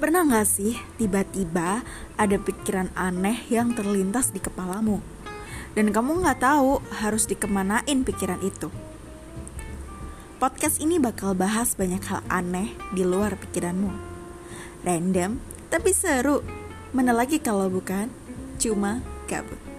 Pernah gak sih tiba-tiba ada pikiran aneh yang terlintas di kepalamu? Dan kamu gak tahu harus dikemanain pikiran itu. Podcast ini bakal bahas banyak hal aneh di luar pikiranmu. Random tapi seru. Mana lagi kalau bukan cuma gabut.